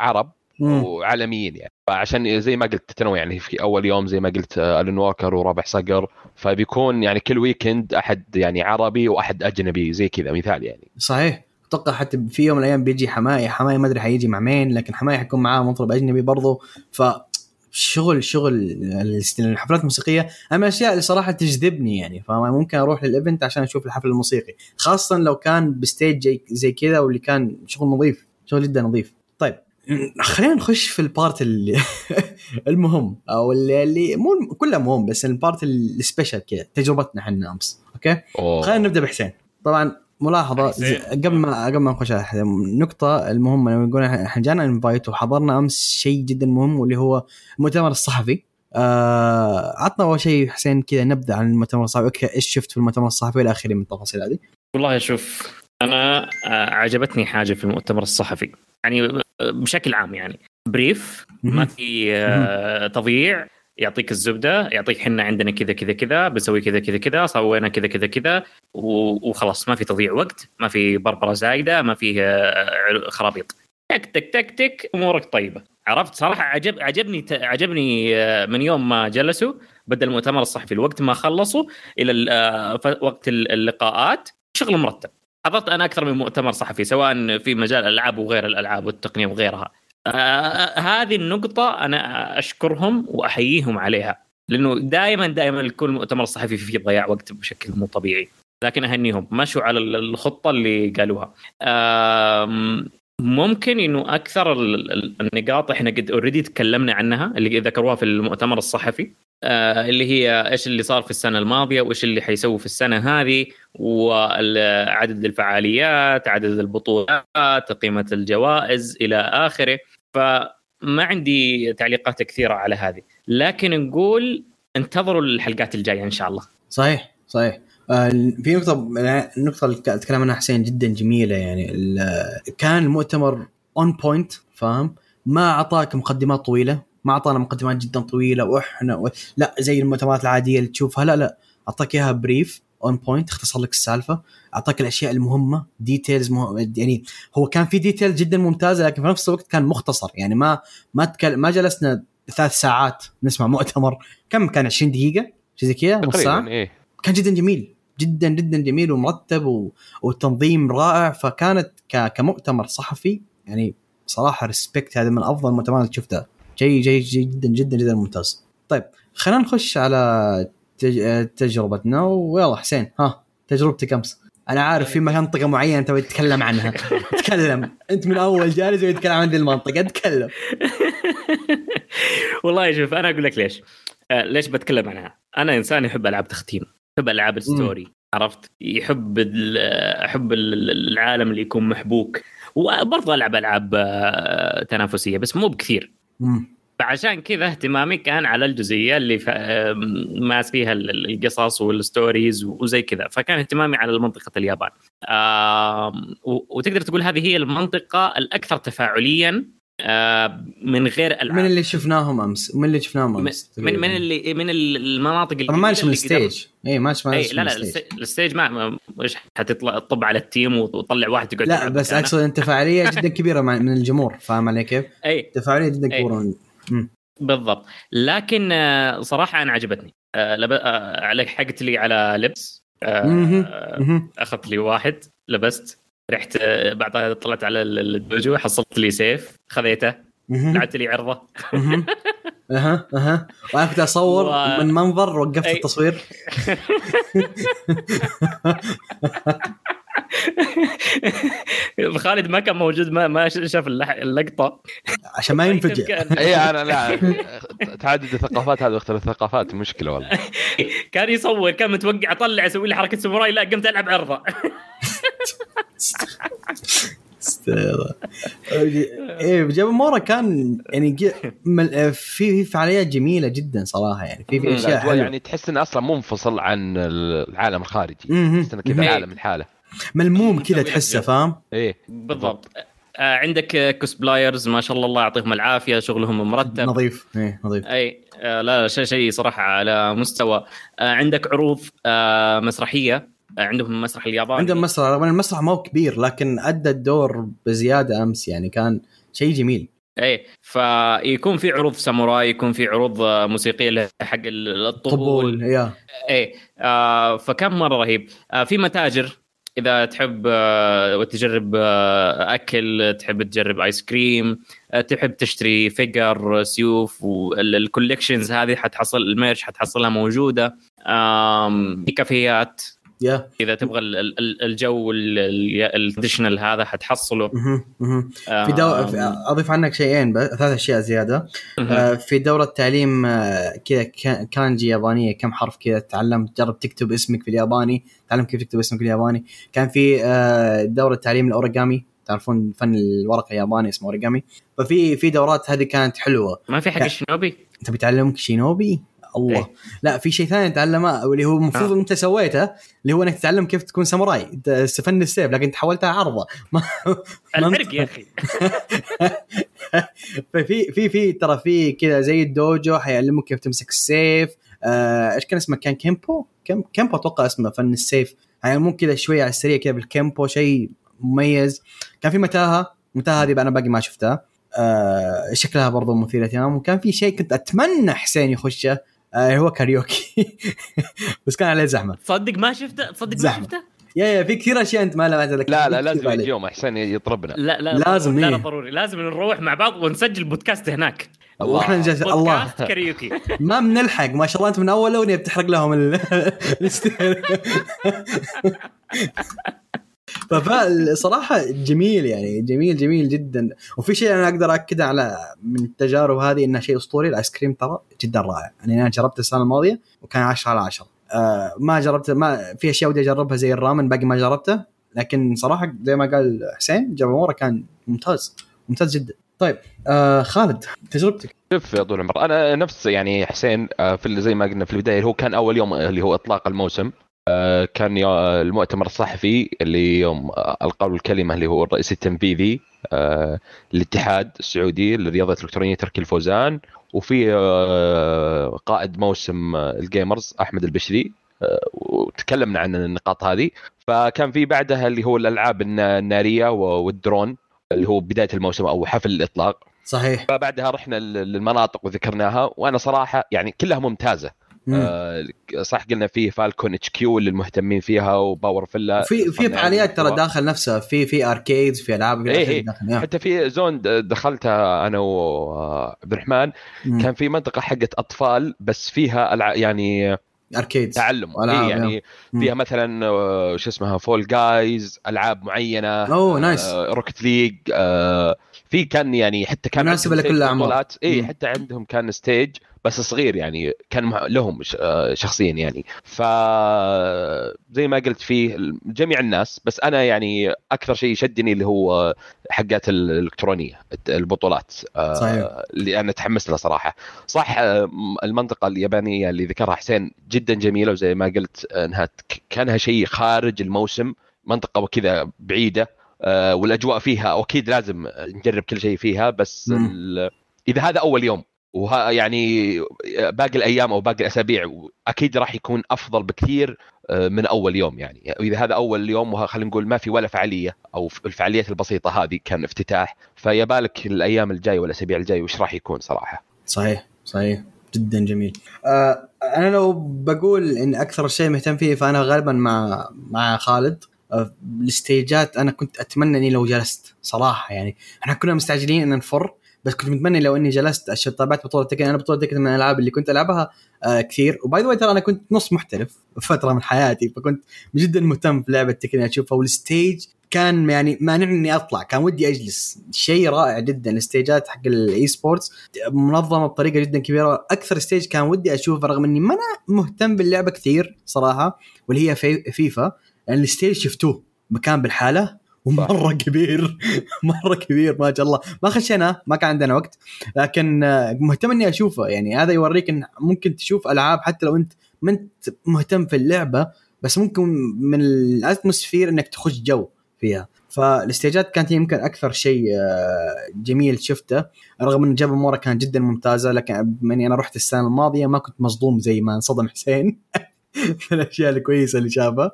عرب. وعالميين يعني. فعشان زي ما قلت تنوع يعني في أول يوم زي ما قلت آه، Alan Walker ورابح صقر. فبيكون يعني كل weekend أحد يعني عربي وأحد أجنبي زي كذا مثال يعني. صحيح. أتوقع حتى في يوم من الأيام بيجي حماقي حماقي ما أدري حيجي مع مين لكن حماقي حيكون معاه مطرب أجنبي برضه ف شغل شغل الحفلات الموسيقية أنا من الاشياء اللي صراحة تجذبني يعني. فممكن أروح لل event عشان أشوف الحفل الموسيقي. خاصة لو كان ب stage زي كذا واللي كان شغل نظيف شغل جدا نظيف. طيب. خلينا نخش في ال part اللي المهم أو اللي, اللي مو كله مهم بس ال part ال special كذا تجربتنا إحنا أمس أوكي؟ أوه. خلينا نبدأ بحسين. طبعا ملاحظة قبل ما قبل ما نخش على حسين، النقطه المهمه لما نقول إحنا جانا invite وحضرنا أمس شيء جدا مهم واللي هو المؤتمر الصحفي. آه عطنا أول شيء حسين كذا نبذه عن المؤتمر الصحفي. إيش شفت في المؤتمر الصحفي؟ إلى آخره من التفاصيل هذه. والله شوف أنا آه، عجبتني حاجة في المؤتمر الصحفي. يعني بشكل عام يعني. بريف ما. في آه، تضييع يعطيك الزبدة يعطيك حنا عندنا كذا كذا كذا بنسوي كذا كذا كذا سوينا كذا كذا كذا وخلاص ما في تضييع وقت ما في بربرة زايدة ما في آه، خرابيط. تك تك تك تك أمورك طيبة. عرفت؟ صراحة عجب عجبني عجبني آه، من يوم ما جلسوا بدا المؤتمر الصحفي الوقت ما خلصوا إلى وقت ال- اللقاءات شغل مرتب. حضرت أنا أكثر من مؤتمر صحفي سواء في مجال الألعاب وغير الألعاب والتقنية وغيرها. آه هذه النقطة أنا أشكرهم وأحييهم عليها لأنه دائما دائما كل مؤتمر صحفي فيه ضياع وقت بشكل مو طبيعي. لكن أهنيهم مشوا على ال- الخطة اللي قالوها. ممكن إنه أكثر ال- ال- النقاط إحنا قد اوريدي تكلمنا عنها اللي ذكروها في المؤتمر الصحفي. آه، اللي هي إيش اللي صار في السنة الماضية وإيش اللي حيسووا في السنة هذه وعدد الفعاليات عدد البطولات قيمة الجوائز إلى آخره. فما عندي تعليقات كثيرة على هذه. لكن نقول انتظروا الحلقات الجاية إن شاء الله. صحيح صحيح. في نقطة النقطة اللي تكلم عنها حسين جدا جميلة يعني كان المؤتمر on point فاهم؟ ما أعطاك مقدمات طويلة، ما أعطانا مقدمات جدا طويلة وإحنا و... لا زي المؤتمرات العادية اللي تشوفها لا لا أعطاك إياها brief on point اختصر لك السالفة، أعطاك الأشياء المهمة details مه... يعني هو كان في details جدا ممتازة لكن في نفس الوقت كان مختصر يعني ما ما تكل... ما جلسنا ثلاث ساعات نسمع مؤتمر كم كان 20 دقيقة؟ شيء زي كذا نص ساعة؟ تقريبا إيه كان جدا جميل جدا جدا جميل ومرتب و... والتنظيم رائع. فكانت ك... كمؤتمر صحفي يعني صراحة respect هذا من أفضل المؤتمرات اللي شفتها. شيء جيد جدا جدا جدا ممتاز. طيب خلينا نخش على تج... تجربتنا. ويلا حسين ها تجربتك أمس. أنا عارف في منطقة معينة انت تتكلم عنها. تكلم. أنت من أول جالس ويتكلم عن ذي المنطقة. تكلم. والله شوف أنا أقول لك ليش. آه ليش بتكلم عنها؟ أنا إنسان يحب ألعاب تختيم. يحب ألعاب الستوري عرفت؟ يحب أحب ال- العالم اللي يكون محبوك. وبرضه ألعب ألعاب آه، تنافسية بس مو بكثير. مم. فعشان كذا اهتمامي كان على الجزئية اللي ماس فيها ال- ال- القصص وال stories وزي كذا. فكان اهتمامي على منطقة اليابان. وتقدر تقول هذه هي المنطقة الأكثر تفاعليا من غير ألعاب. من اللي شفناهم أمس؟ من اللي شفناهم أمس؟ من من اللي من المناطق طبعا ما الجديدة من اللي ال stage. اي ما ما اي لا لا الست- الستيج ما إيش حتطلع تطب على ال team وتطلع واحد تقعد لا بس؟ أقصد أنت فعاليه جدا كبيرة من الجمهور فاهم علي كيف؟ اي تفاعليه جدا أي. كبيرة. بالضبط. لكن آه، صراحة أنا عجبتني. آه،. آه، عليك حقت لي على لبس. آه،. آه،. أخذت لي واحد لبست. رحت آه، بعدها طلعت على ال- الدوجو حصلت لي سيف خذيته. لعبت لي عرضه. أها أها وأنا كنت أصور و- من منظر وقفت أي. التصوير خالد ما كان موجود ما ما شاف اللح- اللقطة عشان ما ينفجع إي أنا لا تعدد الثقافات هذا واختلاف الثقافات مشكلة والله كان يصور كان متوقع أطلع أسوي لي حركة ساموراي لا قمت ألعب عرضه. إيه جابوا مورا كان يعني في في فعاليات جميلة جدا صراحة يعني. في في أشياء حلوة. يعني تحس إنه أصلا منفصل عن العالم الخارجي. تحس إنه كذا. عالم الحاله ملموم كذا تحسه فاهم؟ إيه. بالضبط. آه، عندك cosplayers ما شاء الله الله يعطيهم العافية شغلهم مرتب. نظيف. إيه نظيف. أي آه، لا شيء شيء صراحة على مستوى. آه، عندك عروض آه، مسرحية. عندهم مسرح الياباني عندهم مسرح المسرح ما هو كبير لكن أدى الدور بزيادة أمس يعني كان شيء جميل. اي فيكون في عروض ساموراي يكون في عروض موسيقية حق ال- الطبول. طبول يا. اي آه فكان مرة رهيب. آه في متاجر إذا تحب آه تجرب آه أكل تحب تجرب ice cream آه تحب تشتري figure سيوف وال collections هذه حتحصل ال merch حتحصلها موجودة. في كافيات يا إذا تبغى ال- ال- ال- الجو ال traditional هذا حتحصله. في دو... في- أضيف عنك شيئين بس ثلاث أشياء زيادة. آه، في دورة تعليم آه، كذا كا- كانجي يابانية كم حرف كذا تعلم تجرب تكتب اسمك في الياباني تعلم كيف تكتب اسمك في الياباني. كان في آه، دورة تعليم الاوريجامي تعرفون فن الورقة الياباني اسمه اوريجامي ففي في دورات هذه كانت حلوة. ما في حق لا. الشنوبي انت بتعلمك شينوبي؟ الله. إيه. لا في شيء ثاني تعلمه واللي هو المفروض آه. أنت سويته اللي هو إنك تتعلم كيف تكون ساموراي. إنت فن السيف لكن انت حولتها عرضة. ما الحرق يا أخي. ففي في في ترى في كذا زي الدوجو حيعلمك كيف تمسك السيف. آه، إيش كان اسمه؟ كان كيمبو؟ كيم كيمبو أتوقع اسمه فن السيف. حيعلموك كذا شوية على السريع كذا بالكيمبو شيء مميز. كان في متاهة. متاهه هذه أنا باقي ما شفتها. آه شكلها برضو مثير اهتمام وكان في شيء كنت أتمنى حسين يخشه. آه هو كاريوكي. بس كان عليه زحمة. تصدق ما شفته؟ تصدق ما. شفته؟ يا يا في كثير أشياء أنت ما لمعت لك لا لا لازم عليه. يجي يوم حسين يطربنا. لا لا لازم، لا, إيه. لا ضروري. لازم نروح مع بعض ونسجل بودكاست هناك. وإحنا نجلس الله. بودكاست كاريوكي. ما بنلحق. ما شاء الله أنت من أول أغنية بتحرق لهم ال- فصراحة جميل يعني جميل جميل جدا. وفي شيء أنا أقدر اكده على من التجارب هذه إنه شيء أسطوري ال ice cream ترى جدا رائع. يعني أنا جربته السنة الماضية وكان 10 على 10 آه ما جربت ما في أشياء ودي أجربها زي الرامن باقي ما جربته. لكن صراحة زي ما قال حسين جابامورا كان ممتاز ممتاز جدا. طيب آه خالد تجربتك؟ شوف يا طول العمر أنا نفس يعني حسين آه، في زي ما قلنا في البداية هو كان أول يوم اللي هو إطلاق الموسم. كان يو- المؤتمر الصحفي اللي يوم آه، القوا الكلمة اللي هو الرئيس التنفيذي آه، الاتحاد السعودي للرياضه الالكترونيه تركي الفوزان وفي آه، قائد موسم آه، ال Gamers أحمد البشري آه، وتكلمنا عن النقاط هذه. فكان في بعدها اللي هو الألعاب النا- النارية والدرون اللي هو بداية الموسم أو حفل الإطلاق. صحيح. فبعدها رحنا لل- للمناطق وذكرناها وأنا صراحة يعني كلها ممتازة. مم. آه صح قلنا فيه Falcon HQ للمهتمين فيها و Power Villa في في فعاليات ترى. داخل نفسها في في arcades في ألعاب إيه إيه. داخل يا. حتى في zone دخلتها أنا وعبد الرحمن مم. كان في منطقة حقت أطفال بس فيها. يعني arcades تعلم إيه يعني مم. فيها مثلا آه، شو اسمها Fall Guys ألعاب معينة oh nice Rocket League آه في كان يعني حتى كان مناسبة عندهم لكل. بطولات اي. حتى عندهم كان stage بس صغير يعني كان لهم آه، شخصيا يعني. ف زي ما قلت فيه جميع الناس بس أنا يعني أكثر شيء شدني اللي هو حقات الإلكترونية البطولات آه، صحيح. اللي أنا تحمست لها صراحة. صح آه، المنطقة اليابانية اللي ذكرها حسين جدا جميلة وزي ما قلت إنها كانها شيء خارج الموسم منطقة وكذا بعيدة والأجواء فيها واكيد لازم نجرب كل شيء فيها بس إذا هذا أول يوم وها يعني باقي الأيام أو باقي الأسابيع أكيد راح يكون أفضل بكثير آه، من أول يوم يعني. إذا هذا أول يوم خلينا نقول ما في ولا فعالية أو الفعاليات البسيطة هذه كان افتتاح فيبالك الأيام الجايه والأسابيع الجايه وش راح يكون صراحة؟ صحيح صحيح. جدا جميل. آه أنا لو بقول إن أكثر شيء مهتم فيه فأنا غالبا مع مع خالد. آه الستيجات أنا كنت أتمنى إني لو جلست صراحة يعني. إحنا كنا مستعجلين إن نفر. بس كنت متمنى لو إني جلست أش- تابعت بطولة تكن أنا بطولة تكن من الألعاب اللي كنت ألعبها آه كثير. و by the ترى أنا كنت نص محترف فترة من حياتي فكنت جدا مهتم في لعبة تكن أشوفها. وال stage كان يعني مانعني إني أطلع كان ودي أجلس. شيء رائع جدا ال stage ات حق ال esports منظمة بطريقة جدا كبيرة. أكثر stage كان ودي اشوفه رغم إني ما أنا مهتم باللعبة كثير صراحة واللي هي في فيفا لأن ال stage شفتوه مكان بالحالة. ومرة كبير. مرة كبير ما شاء الله. ما خشينا ما كان عندنا وقت. لكن آه، مهتم إني أشوفه. يعني هذا يوريك إن ممكن تشوف ألعاب حتى لو أنت ما أنت مهتم في اللعبة بس ممكن من ال atmosphere إنك تخش جو فيها. فال stage ات كانت يمكن أكثر شيء آه، جميل شفته. رغم إن جاب مورا كانت جدا ممتازة لكن بما اني أنا رحت السنة الماضية ما كنت مصدوم زي ما انصدم حسين. من الأشياء الكويسة اللي شافها.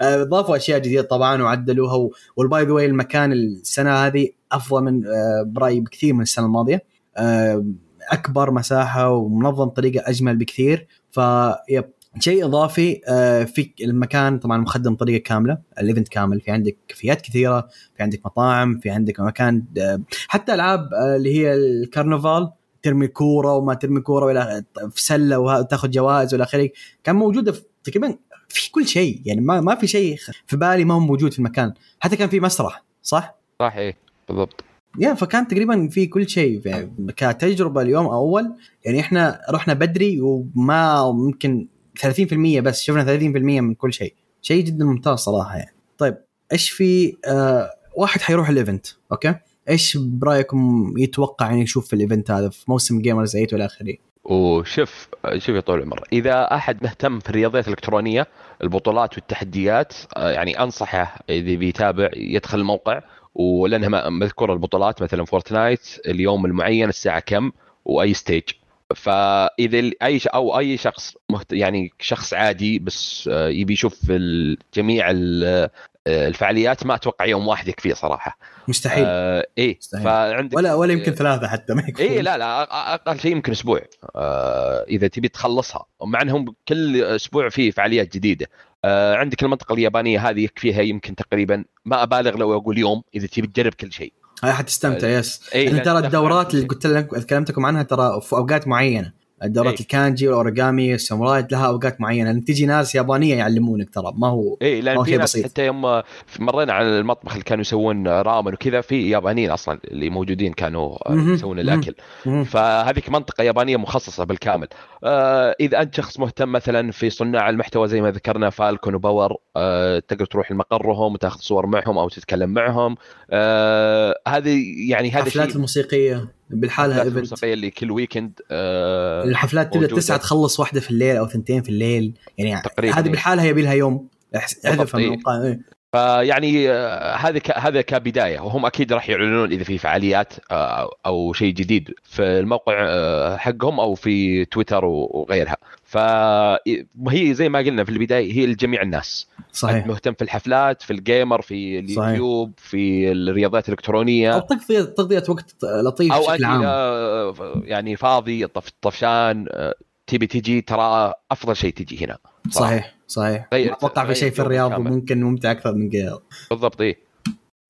آه، ضافوا أشياء جديدة طبعا وعدلوها وال by the way المكان السنة هذه أفضل من آه، برأيي بكثير من السنة الماضية. آه، أكبر مساحة ومنظم بطريقه أجمل بكثير. فيب شيء إضافي في المكان طبعا مخدم بطريقه كاملة ال event كامل. في عندك كافيات كثيرة في عندك مطاعم في عندك مكان حتى ألعاب اللي هي الكرنفال. ترمي كورة وما ترمي كورة وإلى في سلة وتاخذ جوائز وإلى آخره. كان موجوده تقريبا في كل شيء. يعني ما ما في شيء في بالي ما هو موجود في المكان. حتى كان في مسرح صح؟ صح إيه بالضبط. يا فكان تقريبا في كل شيء. يعني كتجربة اليوم أول يعني إحنا رحنا بدري وما ممكن 30% بس شفنا 30% من كل شيء. شيء جدا ممتاز صراحة يعني. طيب إيش في آه واحد حيروح ال event okay؟ إيش برأيكم يتوقع يعني يشوف في ال event هذا في موسم Gamers 8 والى آخره وشوف شوف يا طول العمر إذا أحد مهتم في الرياضيات الإلكترونية البطولات والتحديات آه، يعني أنصحه إذا بيتابع يدخل الموقع ولأنها مذكورة البطولات مثلا فورتنايت اليوم المعين الساعة كم وأي stage فإذا أي. أو أي شخص. يعني شخص عادي بس آه، يبي يشوف جميع الفعاليات ما أتوقع يوم واحد يكفيه صراحة. مستحيل. آه مستحيل. فعندك ولا ولا يمكن ثلاثة حتى ما يكفون. اي لا لا أقل شيء يمكن أسبوع. آه إذا تبي تخلصها. مع إنهم كل أسبوع في فعاليات جديدة. آه عندك المنطقة اليابانية هذه يكفيها يمكن تقريبا ما أبالغ لو أقول يوم إذا تبي تجرب كل شيء. هاي حتستمتع yes. إيه، ترى الدورات اللي. قلت لك كلمتكم عنها ترى في أوقات معينة. الدورات إيه. الكانجي والاوريجامي والساموراي لها أوقات معينة لأن تجي ناس يابانية يعلمونك ترى ما هو اي لأن في ناس بسيط. حتى يوم مرينا على المطبخ اللي كانوا يسوون رامن وكذا في يابانيين أصلا اللي موجودين كانوا يسوون. الأكل. فهذيك منطقة يابانية مخصصة بالكامل. آه إذا أنت شخص مهتم مثلا في صناع المحتوى زي ما ذكرنا فالكون وباور آه تقدر تروح لمقرهم وتاخذ صور معهم أو تتكلم معهم. آه هذه يعني هذا الحفلات الموسيقية بالحالها event اللي كل weekend آه الحفلات تبدأ. تسعة تخلص واحدة في الليل أو ثنتين في الليل يعني تقريباً، هذه إيه. بالحالها يبي لها يوم أحذفها من إيه. فيعني آه، هذا هذا كبداية وهم أكيد راح يعلنون إذا في فعاليات آه، أو شيء جديد في الموقع آه، حقهم أو في تويتر وغيرها. فهي زي ما قلنا في البداية هي لجميع الناس. صحيح. مهتم في الحفلات في الجيمر في اليوتيوب في الرياضات أو الالكترونيه تقضية تقضيه وقت لطيف أو بشكل عام. يعني فاضي طف طفشان تبي تجي ترى أفضل شيء تجي هنا صراحة. صحيح. صحيح. غير- ما أتوقع في غير شيء في الرياض. ممكن ممتع أكثر من كذا. بالضبط إيه.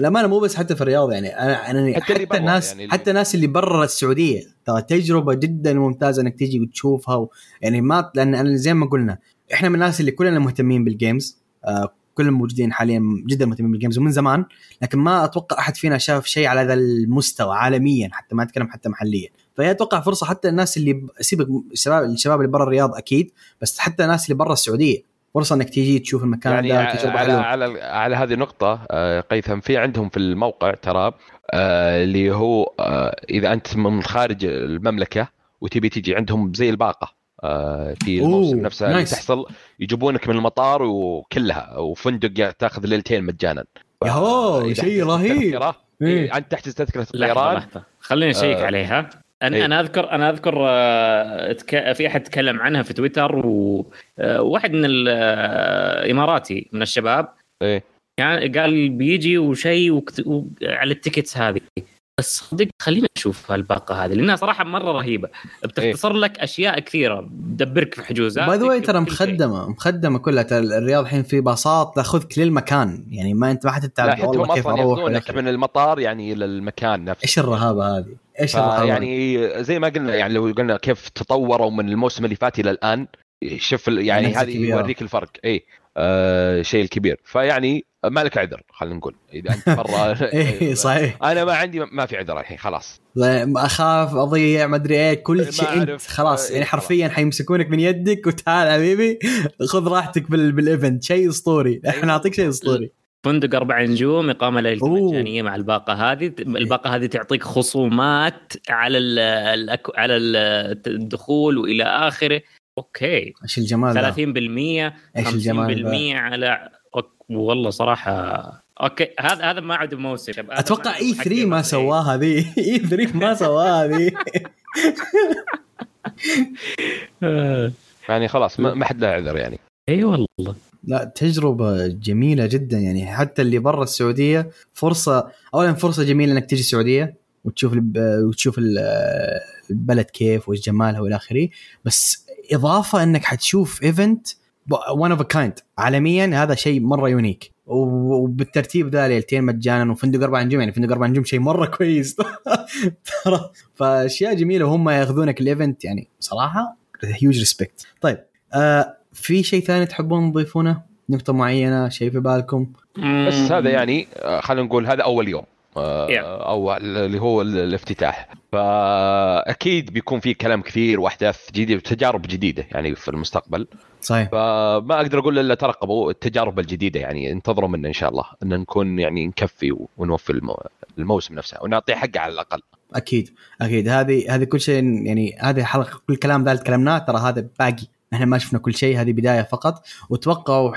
للامانه مو بس حتى في الرياض يعني. أنا أنا حتى حتى, برا الناس يعني حتى الناس اللي برا السعودية ترى تجربة جدا ممتازة إنك تيجي وتشوفها و... يعني ما لأن أنا زي ما قلنا إحنا من الناس اللي كلنا مهتمين بال games آه كلنا موجودين حاليا جدا مهتمين بال games ومن زمان لكن ما أتوقع أحد فينا شاف شيء على ذا المستوى عالميا حتى ما أتكلم حتى محليا. فهي أتوقع فرصة حتى الناس اللي سيبك الشباب الشباب اللي برا الرياض أكيد بس حتى الناس اللي برا السعودية. فرصة إنك تيجي تشوف المكان يعني ده تجربه على حلوة على على هذه النقطة آه، قيثم في عندهم في الموقع ترى آه، اللي هو آه، إذا أنت من خارج المملكة وتبي تجي عندهم زي الباقة آه، في الموسم نفسه اللي nice. تحصل يجيبونك من المطار وكلها وفندق تاخذ ليلتين مجانا. يهو شيء رهيب. إيه. إيه، أنت تحجز تذكرة لحظة الطيران خليني أشيك آه. عليها. أنا إيه. أنا اذكر أنا أذكر آه، تك- في أحد تكلم عنها في تويتر وواحد من الاماراتي من الشباب إيه. يعني قال بيجي وشيء وكت... و... على ال tickets هذه بس صدق خلينا نشوف الباقه هذه لأنها صراحة مرة رهيبة بتختصر لك أشياء كثيرة تدبرك في حجوزات by the way ترى مخدمة مخدمة كلها ترى الرياض الحين في باصات تأخذك للمكان يعني ما انت ما حتتعب والله كيف أروح. من المطار يعني إلى المكان نفسه إيش الرهابة هذه؟ إيش؟ يعني زي ما قلنا يعني لو قلنا كيف تطوروا من الموسم اللي فات إلى الآن شوف يعني هذه. يوريك الفرق. اي آه شيء الكبير. فيعني ما لك عذر خلينا نقول. إذا أنت مرة إيه صحيح. أنا ما عندي ما في عذر الحين خلاص. أخاف أضيع ما أدري إيه كل شيء أنت. خلاص إيه، يعني خلاص. حرفيا حيمسكونك من يدك وتعال حبيبي خذ راحتك بال... بال event شيء أسطوري. إحنا نعطيك شيء أسطوري. فندق أربع نجوم إقامة ليلة أوه. مجانية مع الباقة هذه. الباقة هذه تعطيك خصومات على ال. على ال- الدخول وإلى آخره. okay. إيش الجمال ده؟ 30% 50% إيش الجمال ده؟ على أوك- والله صراحة. okay هذا هذا ما عاد موسم. أتوقع E3 عاد ما سواها ذي E3 ما سواها ذي. يعني خلاص ما ما حد له عذر يعني. إي والله. لا تجربة جميلة جدا يعني. حتى اللي برا السعودية فرصة أولا فرصة جميلة إنك تجي السعودية وتشوف. وتشوف ال- البلد كيف وإيش جمالها وإلى آخره. بس إضافة إنك حتشوف event one of kind عالميا هذا شيء مرة unique وبالترتيب ذا ليلتين مجانا وفندق أربع نجوم. يعني فندق أربع نجوم شيء مرة كويس. ترى فأشياء جميلة وهم يأخذونك ال event يعني. صراحة huge respect طيب آه في شيء ثاني تحبون تضيفونه؟ نقطة معينة شيء في بالكم؟ بس هذا يعني آه، خلينا نقول هذا أول يوم آه،. أو اللي هو ال- الافتتاح. فأكيد بيكون في كلام كثير وأحداث جديدة وتجارب جديدة يعني في المستقبل. صحيح. فما أقدر أقول إلا ترقبوا التجارب الجديدة يعني انتظروا منا إن شاء الله إن نكون يعني نكفي ونوفي المو... الموسم نفسه ونعطيه حقه على الأقل. أكيد أكيد. هذه هذه كل شيء يعني هذه حلقة كل الكلام ذا اللي تكلمناه ترى هذا باقي. إحنا ما شفنا كل شيء هذه بداية فقط. وتوقعوا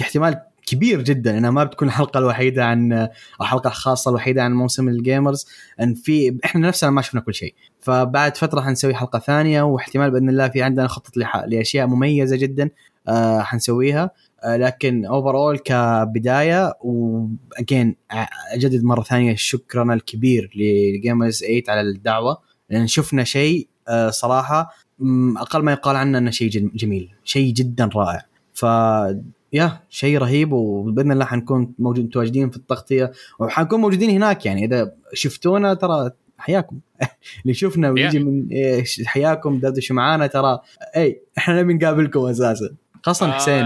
احتمال كبير جدا إنها ما بتكون الحلقة الوحيدة عن أو الحلقة الخاصه الوحيدة عن موسم ال Gamers. إن في إحنا نفسنا ما شفنا كل شيء. فبعد فترة حنسوي حلقة ثانية واحتمال بإذن الله في عندنا خطط لأشياء مميزة جدا آه حنسويها. آه لكن over كبداية و again أجدد مرة ثانية شكرنا الكبير ل Gamers 8 على الدعوة. لأن شفنا شيء آه، صراحة أقل ما يقال عنه إنه شيء جم- جميل شيء جدا رائع. ف يا شيء رهيب وبإذن الله حنكون موجود متواجدين في التغطية وحنكون موجودين هناك يعني. إذا شفتونا ترى حياكم. اللي شفنا ويجي من حياكم دردشوا معانا ترى إي إحنا نبي نقابلكم أساسا. خاصة آه. حسين.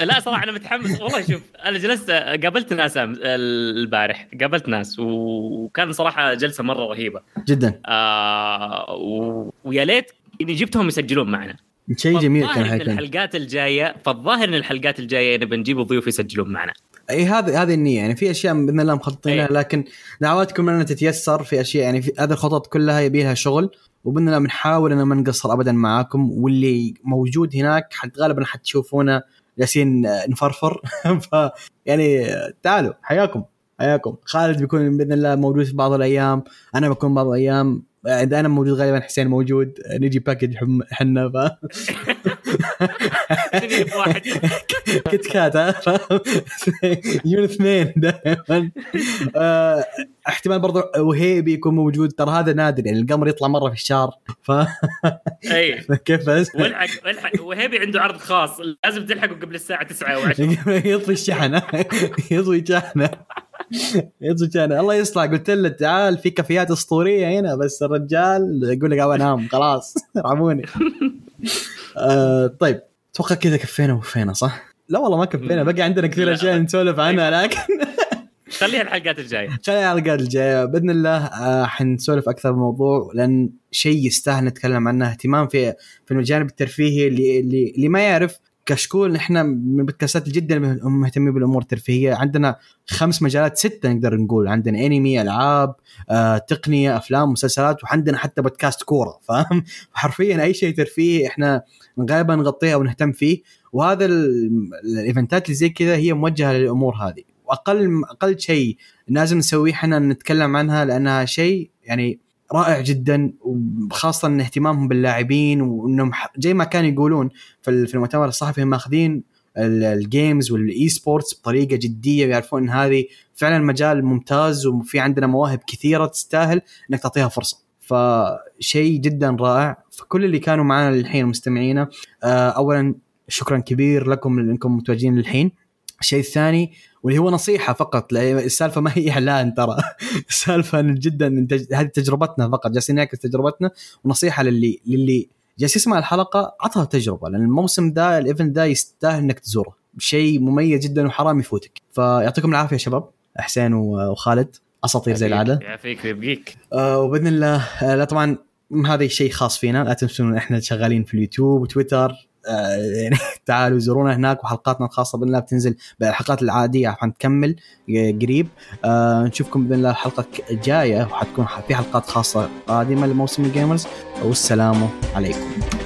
لا صراحة أنا متحمس. والله شوف أنا جلست قابلت ناس البارح قابلت ناس وكان صراحة جلسة مرة رهيبة. جدا. آه و- ويا ليت إني جبتهم يسجلون معنا. شيء جميل كان حيكون الحلقات الجاية فالظاهر إن الحلقات الجاية نبي نجيب ضيوف يسجلون معنا. أي هذه هذه النية. يعني في أشياء بإذن الله مخططينها. لكن دعواتكم إنها تتيسر. في أشياء يعني في هذه الخطط كلها يبي لها شغل. وباذن الله بنحاول إن ما نقصر ابدا معاكم واللي موجود هناك غالبا حتشوفونا جالسين آه، نفرفر. ف يعني آه، تعالوا حياكم حياكم. خالد بيكون بإذن الله موجود في بعض الأيام أنا بكون بعض الأيام. آه، إذا أنا موجود غالبا حسين موجود. نجي باكج حنا ف واحد؟ كت كات؟ يجون اثنين دائما. آه، احتمال برضو وهيبي يكون موجود. ترى هذا نادر يعني القمر يطلع مرة في الشهر. ف أي. كيف بس والحق والحق وهيبي عنده عرض خاص. لازم تلحقوا قبل الساعة 9 و10 يطفي الشحن يطفي شحنه يطفي شحنه الله يصلح. قلت له تعال في كافيات أسطورية هنا بس الرجال يقول لك أبغى انام خلاص. ارحموني آه طيب. أتوقع كذا كفينا وفينا صح؟ لا والله ما كفينا. بقى عندنا كثير. أشياء نسولف عنها لكن خليها الحلقات الجاية. خلينا على الحلقات الجاية. بإذن الله آه، حنسولف أكثر بالموضوع لأن شيء يستاهل نتكلم عنه. اهتمام في في الجانب الترفيهي اللي اللي, اللي ما يعرف كشكول نحن من البودكاستات جدا مهتمين بالأمور الترفيهية. عندنا خمس مجالات ستة نقدر نقول. عندنا أنمي ألعاب آه، تقنية أفلام مسلسلات وعندنا حتى بودكاست كورة فاهم؟ حرفيا أي شيء ترفيهي إحنا غالبا نغطيها ونهتم فيه. وهذا ال- ال event ات اللي زي كذا هي موجهة للأمور هذه. وأقل أقل شيء لازم نسويه إحنا نتكلم عنها لأنها شيء يعني رائع جدا وخاصة إن اهتمامهم باللاعبين وإنهم زي ما كانوا يقولون في ال- في المؤتمر الصحفي هم ماخذين ال- ال games وال esports بطريقة جدية ويعرفون إن هذه فعلا مجال ممتاز وفي عندنا مواهب كثيرة تستاهل إنك تعطيها فرصة. فشيء جدا رائع. فكل اللي كانوا معنا للحين مستمعينا آه، اولا شكرا كبير لكم انكم متواجدين للحين. الشيء الثاني واللي هو نصيحة فقط لأن السالفة ما هي إعلان ترى. السالفة إن جدا هذه تجربتنا فقط جالسين نعكس تجربتنا. ونصيحة للي للي جالس يسمع الحلقة عطها تجربة لأن الموسم ده الايفنت ده يستاهل إنك تزوره. شيء مميز جدا وحرام يفوتك. فيعطيكم العافية يا شباب حسين وخالد. أساطير زي العادة. يعافيك ويبقيك. آه وبإذن الله آه لا طبعا هذا شيء خاص فينا. لا تنسون إحنا شغالين في اليوتيوب وتويتر. يعني تعالوا زورونا هناك وحلقاتنا الخاصة باذن الله بتنزل بالحلقات العادية حنكمل قريب. آه نشوفكم باذن الله الحلقة الجايه وحتكون في حلقات خاصة قادمة لموسم الجيمرز والسلام عليكم.